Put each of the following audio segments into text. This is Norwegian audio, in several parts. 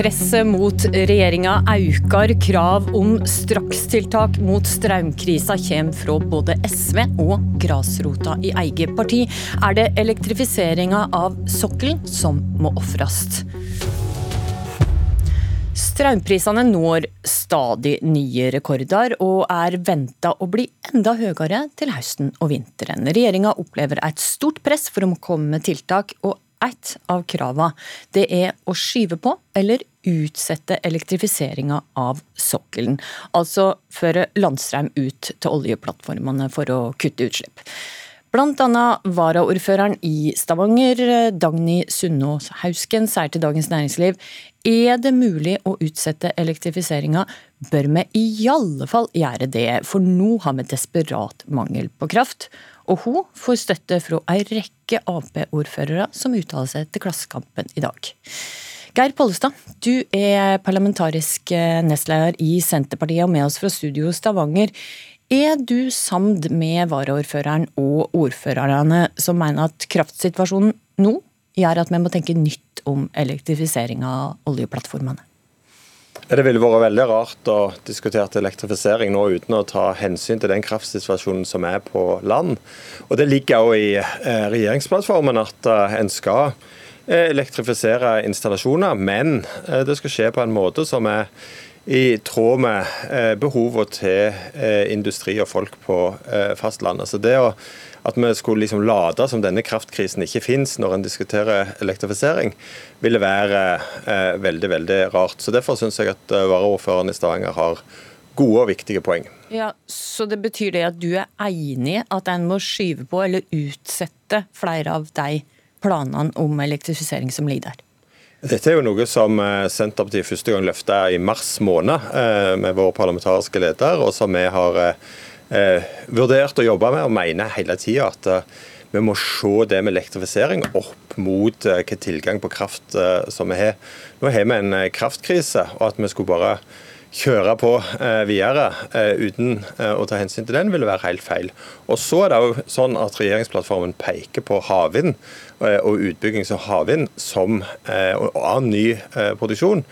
Presset mot regjeringa aukar. Krav om strakstiltak mot strømkrisa kommer fra både SV og grasrota i eget parti. Er det elektrifiseringa av sokkelen som må ofrast? Strømprisene når stadig nye rekorder, og er venta å bli enda høyere til høsten og vinteren. Regjeringa opplever et stort press for å komme med tiltak, og et av kravene er å skyve på eller utsette elektrifiseringa av sokkelen. Altså føre landstrøm ut til oljeplattformene for å kutte utslipp. Blant annet varaordføreren i Stavanger, Dagny Sunnås Hausken, sier til Dagens Næringsliv er det mulig å utsette elektrifiseringa, bør vi i alle fall gjøre det, for nå har vi desperat mangel på kraft. Og hun får støtte fra ei rekke Ap-ordførere som uttaler seg til Klassekampen i dag. Geir Pollestad, du er parlamentarisk nestleder i Senterpartiet og med oss fra studio Stavanger. Er du samd med varaordføreren og ordførerne som mener at kraftsituasjonen nå gjør at vi må tenke nytt om elektrifisering av oljeplattformene? Det ville vært veldig rart å diskutere elektrifisering nå uten å ta hensyn til den kraftsituasjonen som er på land. Og Det ligger òg i eh, regjeringsplattformen at eh, en skal eh, elektrifisere installasjoner, men det skal skje på en måte som er i tråd med behovet behovene til eh, industri og folk på eh, fastlandet. Så det å, At vi skulle liksom late som denne kraftkrisen ikke finnes når en diskuterer elektrifisering, ville være veldig veldig rart. Så Derfor syns jeg at varaordføreren i Stavanger har gode og viktige poeng. Ja, Så det betyr det at du er enig i at en må skyve på eller utsette flere av de planene om elektrifisering som ligger der? Dette er jo noe som eh, Senterpartiet første gang løfta i mars måned eh, med vår parlamentariske leder, og som vi har eh, vurdert å jobbe med og mener hele tida at vi må se det med elektrifisering opp mot hvilken tilgang på kraft som vi har. Nå har vi en kraftkrise, og at vi skulle bare kjøre på eh, videre eh, uten eh, å ta hensyn til den, ville være helt feil. Og så er det jo sånn at Regjeringsplattformen peker på havvind og utbygging av havvind som, og annen ny produksjon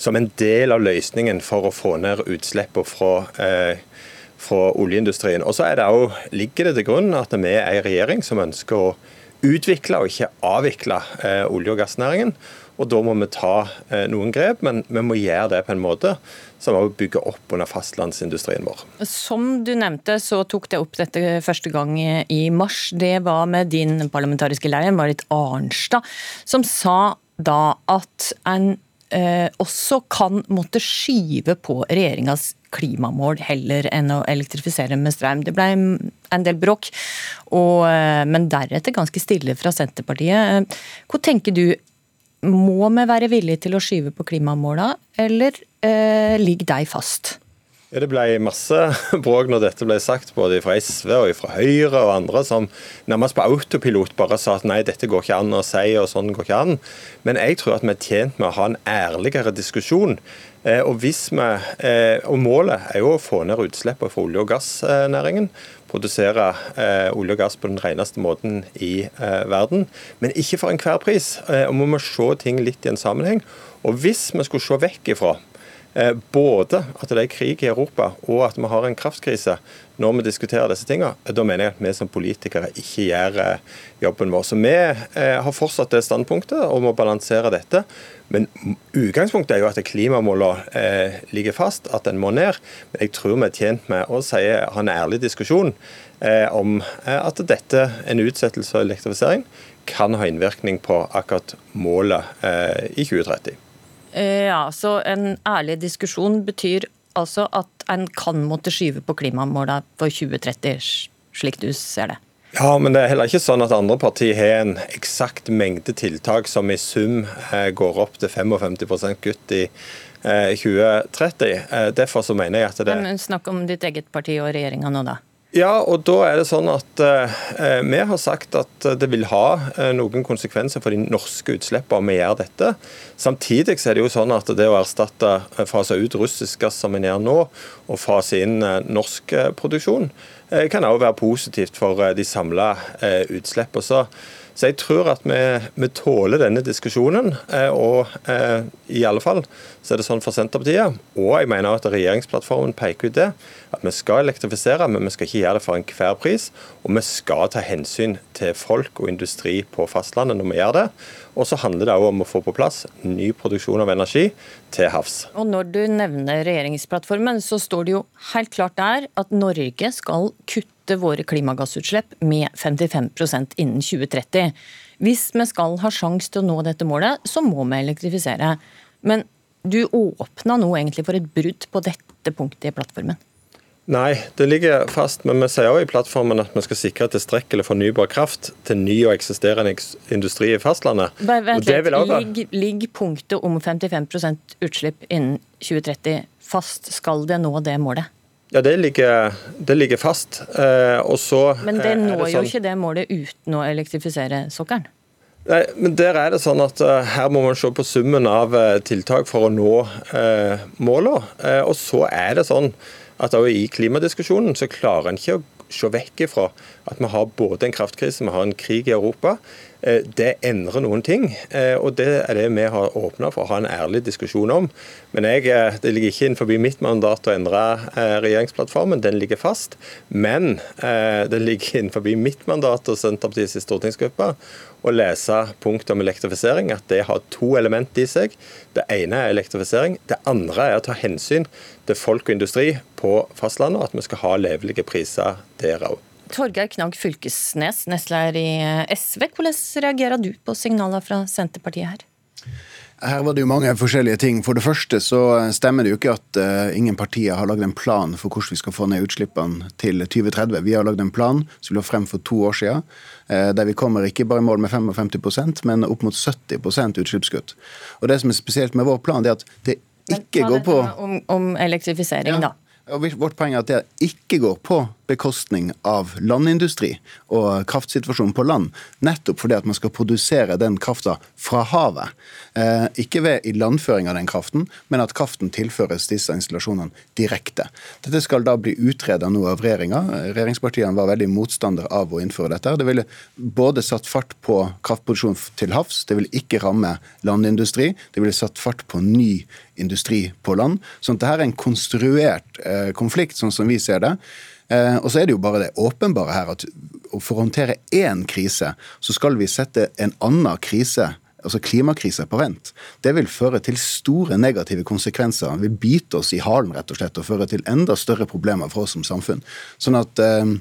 som en del av løsningen for å få ned utslippene fra, fra oljeindustrien. Og så ligger det til grunn at vi er en regjering som ønsker å utvikle og ikke avvikle olje- og gassnæringen. Og Da må vi ta eh, noen grep, men vi må gjøre det på en måte som også bygger opp under fastlandsindustrien vår. Som du nevnte, så tok det opp dette første gang i mars. Det var med din parlamentariske leder, Marit Arnstad, som sa da at en eh, også kan måtte skyve på regjeringas klimamål heller enn å elektrifisere med strøm. Det ble en del bråk, og, eh, men deretter ganske stille fra Senterpartiet. Hva tenker du må vi være villige til å skyve på klimamåla, eller eh, ligger de fast? Ja, Det ble masse bråk når dette ble sagt, både fra SV og fra Høyre og andre, som nærmest på autopilot bare sa at nei, dette går ikke an å si, og sånn går ikke an. Men jeg tror at vi er tjent med å ha en ærligere diskusjon. Eh, og, vi, eh, og målet er jo å få ned utslippene fra olje- og gassnæringen produsere eh, olje og gass på den reneste måten i verden. Men ikke for enhver pris. Og Vi må se ting litt i en sammenheng. Og hvis vi skulle se vekk ifra både at det er krig i Europa og at vi har en kraftkrise når vi diskuterer disse tingene, da mener jeg at vi som politikere ikke gjør eh, jobben vår. Så vi eh, har fortsatt det standpunktet og må balansere dette. Men utgangspunktet er jo at klimamålene eh, ligger fast, at den må ned. Men jeg tror vi er tjent med å si, ha en ærlig diskusjon eh, om eh, at dette, en utsettelse av elektrifisering, kan ha innvirkning på akkurat målet eh, i 2030. Eh, ja, så En ærlig diskusjon betyr altså at en kan måtte skyve på klimamåla for 2030, slik du ser det? Ja, men det er heller ikke sånn at andre partier har en eksakt mengde tiltak som i sum eh, går opp til 55% kutt i 2030. Eh, derfor så mener jeg at det Men Snakk om ditt eget parti og regjeringa nå, da. Ja, og da er det sånn at eh, Vi har sagt at det vil ha eh, noen konsekvenser for de norske utslippene om vi gjør dette. Samtidig er det jo sånn at det å erstatte, fase ut russisk gass som vi gjør nå, og fase inn norsk produksjon, kan òg være positivt for de samla utslippene. Så jeg tror at vi, vi tåler denne diskusjonen. Eh, og eh, i alle fall så er det sånn for Senterpartiet. Og jeg mener at regjeringsplattformen peker ut det. At vi skal elektrifisere, men vi skal ikke gjøre det for enhver pris. Og vi skal ta hensyn til folk og industri på fastlandet når vi gjør det. Og så handler det òg om å få på plass ny produksjon av energi til havs. Og når du nevner regjeringsplattformen, så står det jo helt klart der at Norge skal kutte våre klimagassutslipp med 55% innen 2030. Hvis vi skal ha sjanse til å nå dette målet, så må vi elektrifisere. Men du åpna nå egentlig for et brudd på dette punktet i plattformen? Nei, det ligger fast, men vi sier også i plattformen at vi skal sikre tilstrekkelig fornybar kraft til ny og eksisterende industri i fastlandet. Vent litt, Ligger ligg punktet om 55% utslipp innen 2030 fast? Skal det nå det målet? Ja, det ligger, det ligger fast. Eh, og så Men det når det sånn, jo ikke det målet uten å elektrifisere sokkelen? Nei, men der er det sånn at uh, Her må man se på summen av uh, tiltak for å nå uh, målene. Uh, og så er det sånn at også i klimadiskusjonen så klarer en ikke å se vekk ifra at vi har både en kraftkrise, vi har en krig i Europa. Eh, det endrer noen ting, eh, og det er det vi har åpna for å ha en ærlig diskusjon om. Men jeg, eh, det ligger ikke innenfor mitt mandat å endre regjeringsplattformen, den ligger fast. Men det ligger innenfor mitt mandat og Senterpartiets stortingsgruppe å lese punktet om elektrifisering, at det har to element i seg. Det ene er elektrifisering, det andre er å ta hensyn til folk og industri på fastlandet, og at vi skal ha levelige priser der òg. Torgeir Knag Fylkesnes, nestleder i eh, SV. Hvordan reagerer du på signaler fra Senterpartiet her? Her var det jo mange forskjellige ting. For det første så stemmer det jo ikke at uh, ingen partier har lagd en plan for hvordan vi skal få ned utslippene til 2030. Vi har lagd en plan som vi la frem for to år siden, uh, der vi kommer ikke bare i mål med 55% men opp mot 70% utslippskutt. Og Det som er spesielt med vår plan, det er at det ikke går på om, om elektrifisering, ja. da. Og vårt poeng er at det ikke går på bekostning av landindustri og kraftsituasjonen på land. Nettopp fordi at man skal produsere den krafta fra havet. Eh, ikke ved ilandføring av den kraften, men at kraften tilføres disse installasjonene direkte. Dette skal da bli utreda nå av regjeringa. Regjeringspartiene var veldig motstander av å innføre dette. Det ville både satt fart på kraftproduksjon til havs, det ville ikke ramme landindustri. Det ville satt fart på ny industri på land. Så dette er en konstruert eh, konflikt, sånn som vi ser det. Eh, og så er det jo bare det åpenbare her at for å håndtere én krise, så skal vi sette en annen krise altså klimakrise på vent. Det vil føre til store negative konsekvenser. Det vil bite oss i halen rett og slett, og føre til enda større problemer for oss som samfunn. Sånn at eh,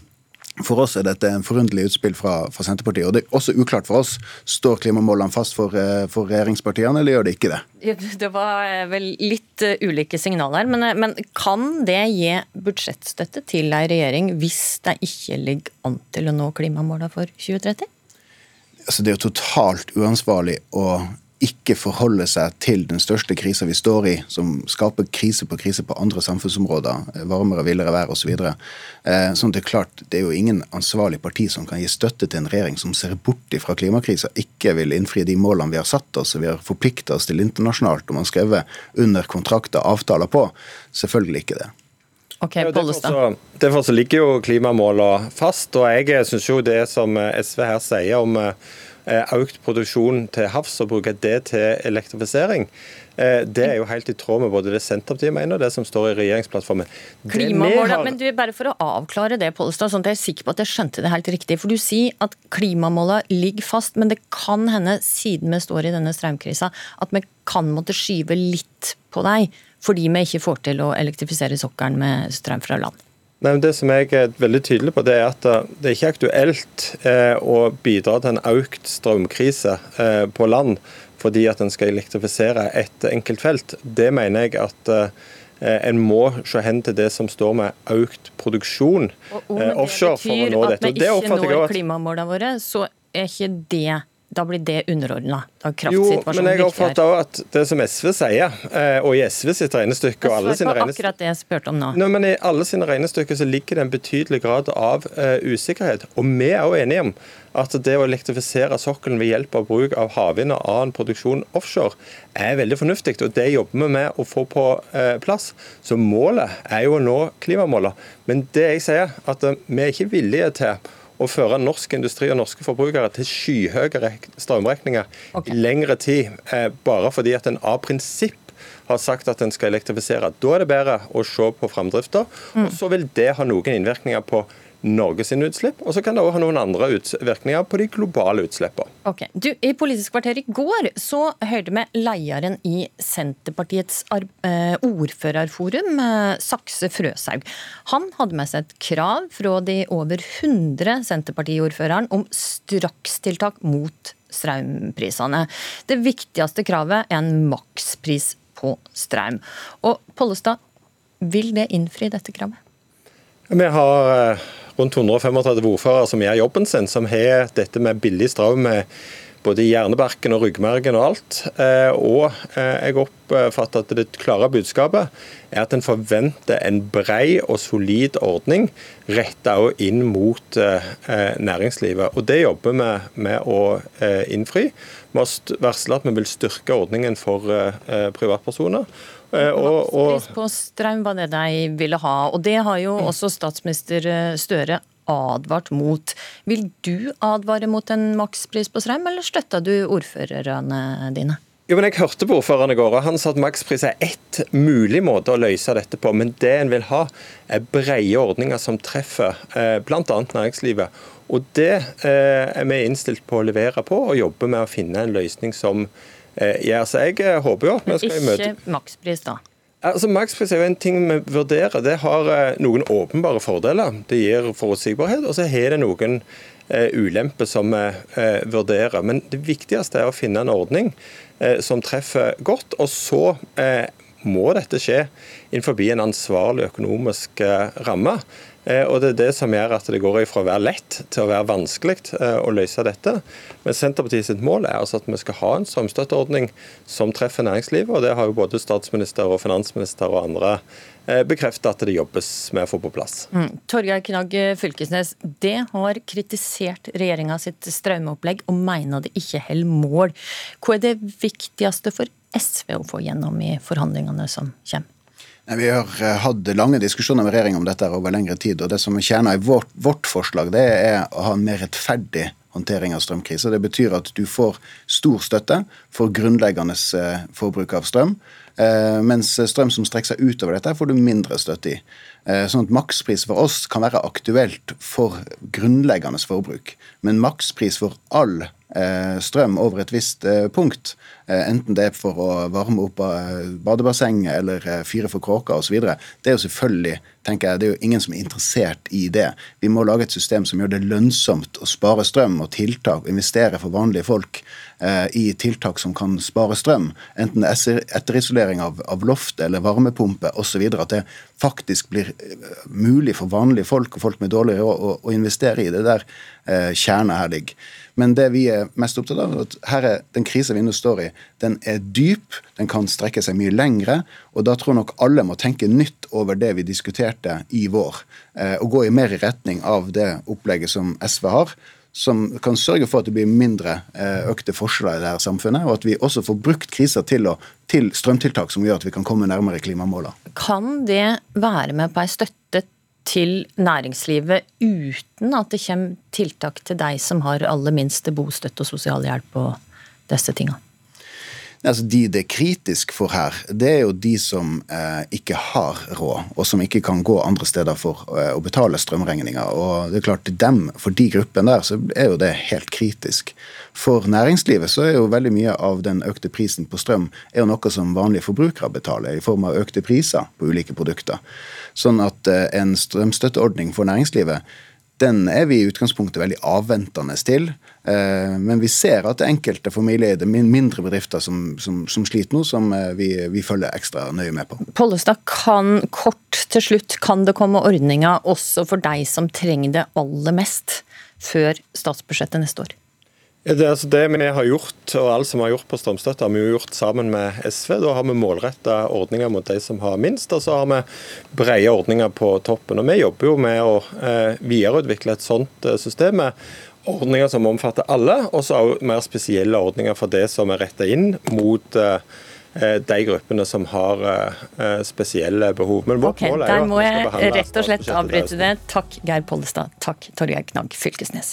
for oss er dette en forunderlig utspill fra, fra, Senterpartiet. Og det er også uklart for oss. Står klimamålene fast for, eh, for regjeringspartiene, eller gjør det ikke det? Det var eh, vel litt eh, ulike signaler. Men, men kan det gi budsjettstøtte til ei regjering hvis det ikke ligger an til å nå klimamålene for 2030? Altså, det er jo totalt uansvarlig å ikke forholde seg til den største krisa vi står i, som skaper krise på krise på andre samfunnsområder, eh, varmere, villere vær osv. Så videre. sånn det er klart, det er jo ingen ansvarlig parti som kan gi støtte til en regjering som ser bort fra klimakrisa, ikke vil innfri de målene vi har satt oss og vi har forplikta oss til internasjonalt og man har skrevet under kontrakter avtaler på. Selvfølgelig ikke det. Okay, ja, Derfor så ligger jo klimamålene fast. og Jeg syns jo det som SV her sier om Eh, økt produksjon til havs og bruke det til elektrifisering. Eh, det er jo helt i tråd med både det Senterpartiet mener og det som står i regjeringsplattformen. Klimamålet, har... men du, Bare for å avklare det, Pollestad, sånn at jeg er sikker på at jeg skjønte det helt riktig. For Du sier at klimamålet ligger fast, men det kan hende, siden vi står i denne strømkrisa, at vi kan måtte skyve litt på deg fordi vi ikke får til å elektrifisere sokkelen med strøm fra land. Nei, det som jeg er veldig tydelig på, det er at eh, det er ikke aktuelt eh, å bidra til en økt strømkrise eh, på land fordi at en skal elektrifisere et enkelt felt. Det mener jeg at en må se hen til det som står med økt produksjon og om offshore for å nå dette. Og det betyr at vi ikke når klimamålene våre, så er ikke det da blir det underordna? Jo, men jeg oppfatter òg at det som SV sier, eh, og i SV sitt regnestykke og alle sine regnestykker akkurat det jeg spurte om nå. Nei, men I alle sine regnestykker så ligger det en betydelig grad av uh, usikkerhet. Og vi er òg enige om at det å elektrifisere sokkelen ved hjelp av bruk av havvind og annen produksjon offshore er veldig fornuftig. og Det jobber vi med å få på uh, plass. Så målet er jo å nå klimamålene. Men det jeg sier, at vi er ikke villige til å føre norsk industri og norske forbrukere til skyhøye strømregninger okay. i lengre tid, eh, bare fordi at en av prinsipp har sagt at en skal elektrifisere. Da er det bedre å se på framdrifta, mm. og så vil det ha noen innvirkninger på Norges utslipp, og så kan det også ha noen andre utvirkninger på de globale utslippene. Okay. Du, I Politisk kvarter i går så hørte vi lederen i Senterpartiets eh, ordførerforum, eh, Sakse Frøshaug. Han hadde med seg et krav fra de over 100 Senterpartiordføreren om strakstiltak mot strømprisene. Det viktigste kravet er en makspris på strøm. Og Pollestad, vil det innfri dette kravet? Vi har eh, rundt 135 ordførere som gjør jobben sin, som har dette med billig strøm både hjernebarken og ryggmargen og alt. Eh, og eh, jeg oppfatter at det klare budskapet er at en forventer en brei og solid ordning retta inn mot næringslivet. Og det jobber vi med å innfri. Vi har varsla at vi vil styrke ordningen for privatpersoner. Eh, og, og... Makspris på strøm var det de ville ha, og det har jo også statsminister eh, Støre advart mot. Vil du advare mot en makspris på strøm, eller støtter du ordførerne dine? Jo, men Jeg hørte på ordføreren i går, og han sa at makspris er ett mulig måte å løse dette på. Men det en vil ha, er brede ordninger som treffer eh, bl.a. næringslivet. Og Det er vi innstilt på å levere på, og jobbe med å finne en løsning som Eh, ja, så jeg eh, håper jo at vi skal i møte Ikke makspris, da? Altså, Makspris er jo en ting vi vurderer. Det har eh, noen åpenbare fordeler. Det gir forutsigbarhet, og så har det noen ulemper som vi vurderer. Men det viktigste er å finne en ordning som treffer godt. Og så må dette skje innenfor en ansvarlig økonomisk ramme. Eh, og Det er det som gjør at det går fra å være lett til å være vanskelig eh, å løse dette. Men Senterpartiet sitt mål er altså at vi skal ha en strømstøtteordning som treffer næringslivet. og Det har jo både statsminister og finansminister og andre eh, bekreftet at det jobbes med å få på plass. Mm. Torgeir Knag Fylkesnes, det har kritisert regjeringa sitt strømopplegg og mener det ikke holder mål. Hva er det viktigste for SV å få gjennom i forhandlingene som kommer? Vi har eh, hatt lange diskusjoner med regjeringa om dette over lengre tid. og Det som er kjerna i vårt, vårt, forslag, det er å ha en mer rettferdig håndtering av strømkrisa. Det betyr at du får stor støtte for grunnleggende eh, forbruk av strøm. Eh, mens strøm som strekker seg utover dette, får du mindre støtte i. Sånn at Makspris for oss kan være aktuelt for grunnleggende forbruk. Men makspris for all strøm over et visst punkt, Eh, enten det er for å varme opp eh, badebassenget eller eh, fyre for kråker osv. Det er jo selvfølgelig tenker jeg, det er jo ingen som er interessert i det. Vi må lage et system som gjør det lønnsomt å spare strøm og tiltak, og investere for vanlige folk eh, i tiltak som kan spare strøm. Enten er etterisolering av, av loft eller varmepumpe osv. At det faktisk blir mulig for vanlige folk og folk med dårlig råd å, å, investere i. Det der eh, kjerna her ligger. Men det vi er mest opptatt av, er at her er den krisa vi nå står i, den er dyp, den kan strekke seg mye lengre. Og da tror nok alle må tenke nytt over det vi diskuterte i vår. Eh, og gå i mer i retning av det opplegget som SV har. Som kan sørge for at det blir mindre eh, økte forskjeller i det her samfunnet. Og at vi også får brukt krisa til, til strømtiltak som gjør at vi kan komme nærmere klimamåla. Kan det være med på ei støtte til næringslivet uten at det kommer tiltak til deg som har aller minst bostøtte og sosialhjelp og disse tinga? Altså, de det er kritisk for her, det er jo de som eh, ikke har råd, og som ikke kan gå andre steder for eh, å betale strømregninga. Og det er klart, dem, For de gruppene der så er jo det helt kritisk. For næringslivet så er jo veldig mye av den økte prisen på strøm er jo noe som vanlige forbrukere betaler, i form av økte priser på ulike produkter. Sånn at eh, en strømstøtteordning for næringslivet den er vi i utgangspunktet veldig avventende til. Eh, men vi ser at det enkelte familieeide, mindre bedrifter som, som, som, sliter nå, som eh, vi, vi, følger ekstra nøye med på. Pollestad, kan kort til slutt, kan det komme ordninger også for deg som trenger det aller mest, før statsbudsjettet neste år? Det, altså det vi har gjort, og alt som vi har gjort på strømstøtte, har vi jo gjort sammen med SV. Da har vi målretta ordninger mot de som har minst, og så har vi brede ordninger på toppen. Og Vi jobber jo med å eh, videreutvikle et sånt eh, system. med Ordninger som omfatter alle, og så mer spesielle ordninger for det som er retta inn mot eh, Eh, de gruppene som har eh, spesielle behov. Men vårt okay, mål er jo at vi skal behandle Der må jeg rett og slett avbryte det. Takk Geir Pollestad. Takk Torgeir Knagg Fylkesnes.